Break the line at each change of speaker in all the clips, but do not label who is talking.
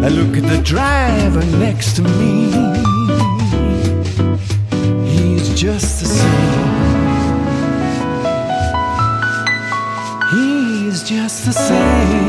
I look at the driver next to me. He's just the same. He's just the same.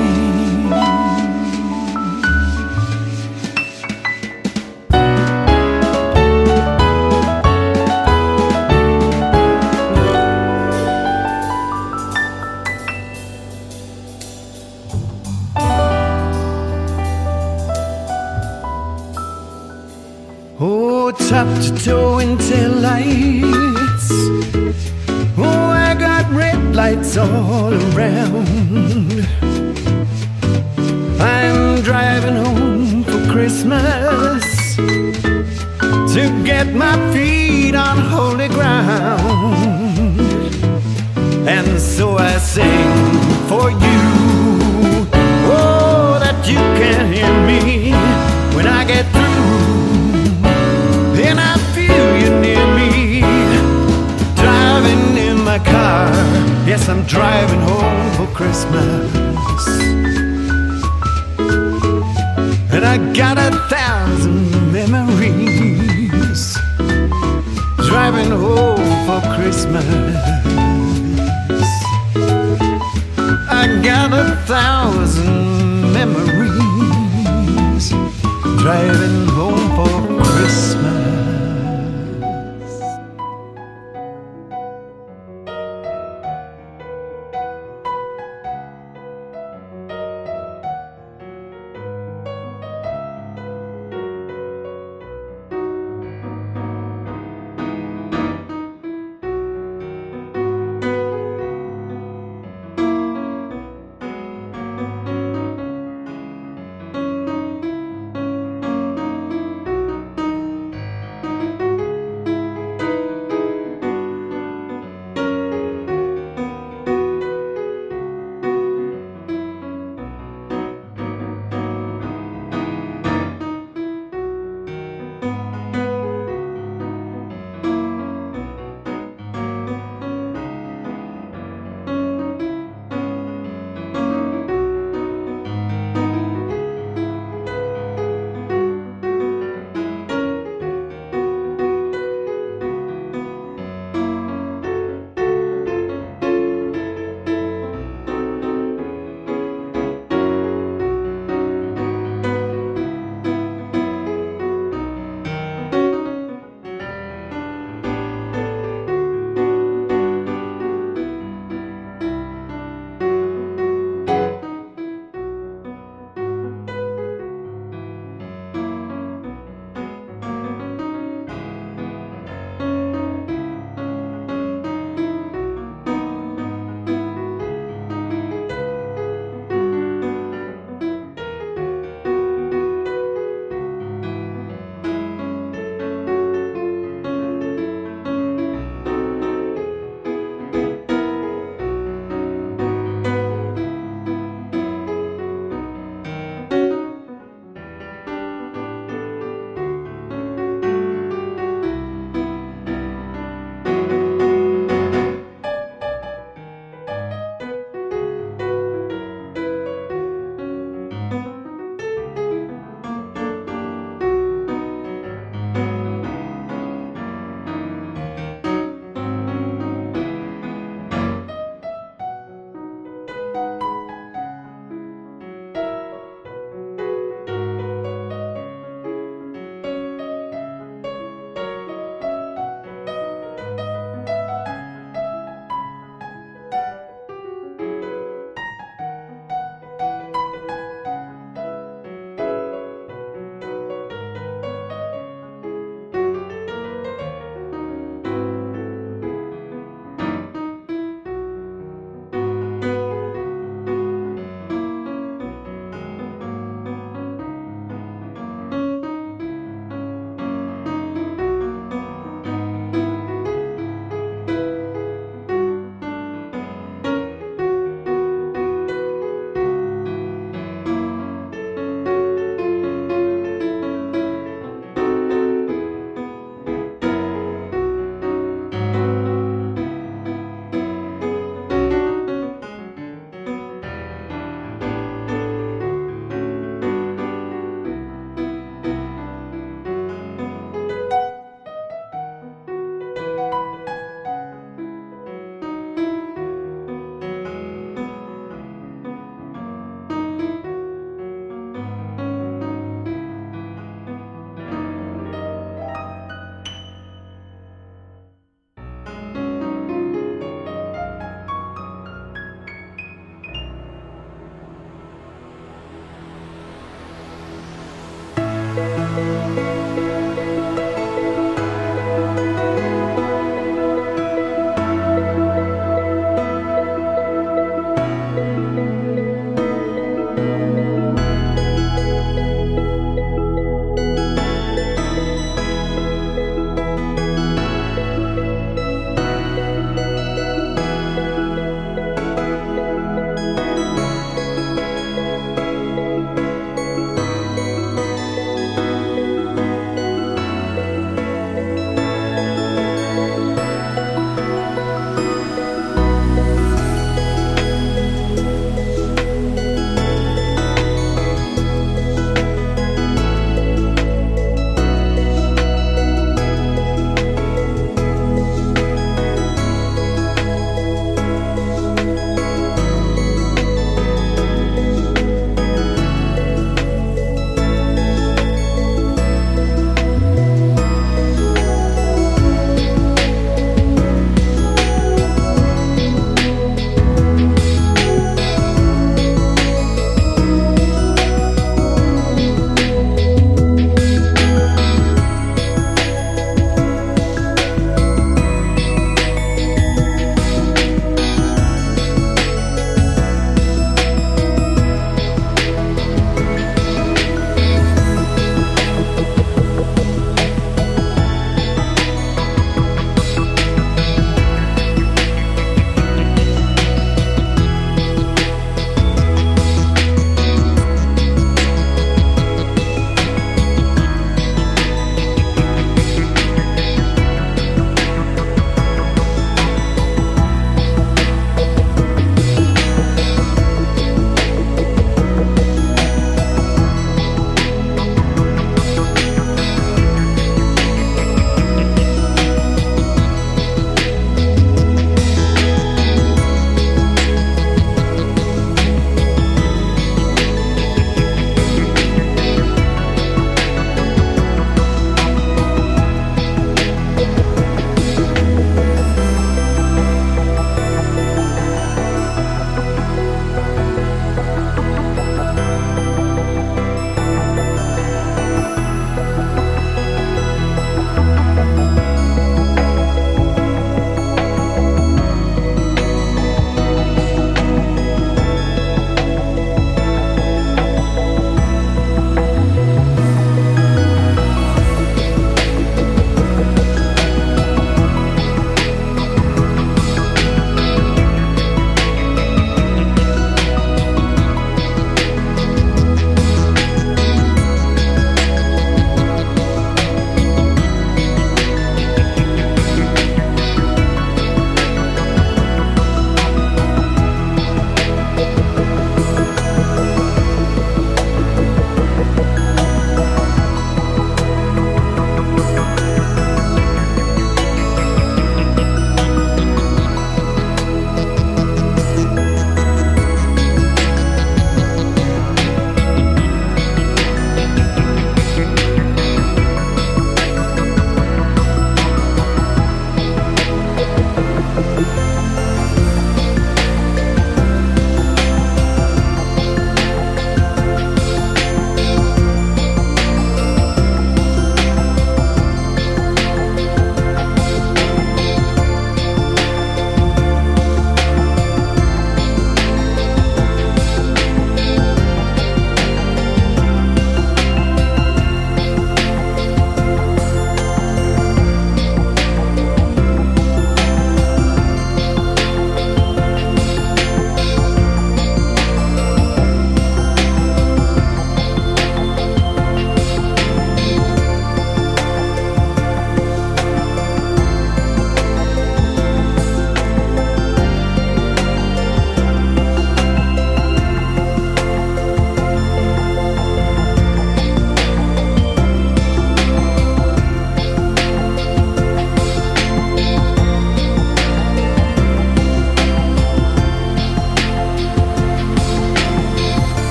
to toe in tail light. Christmas. I got a thousand memories driving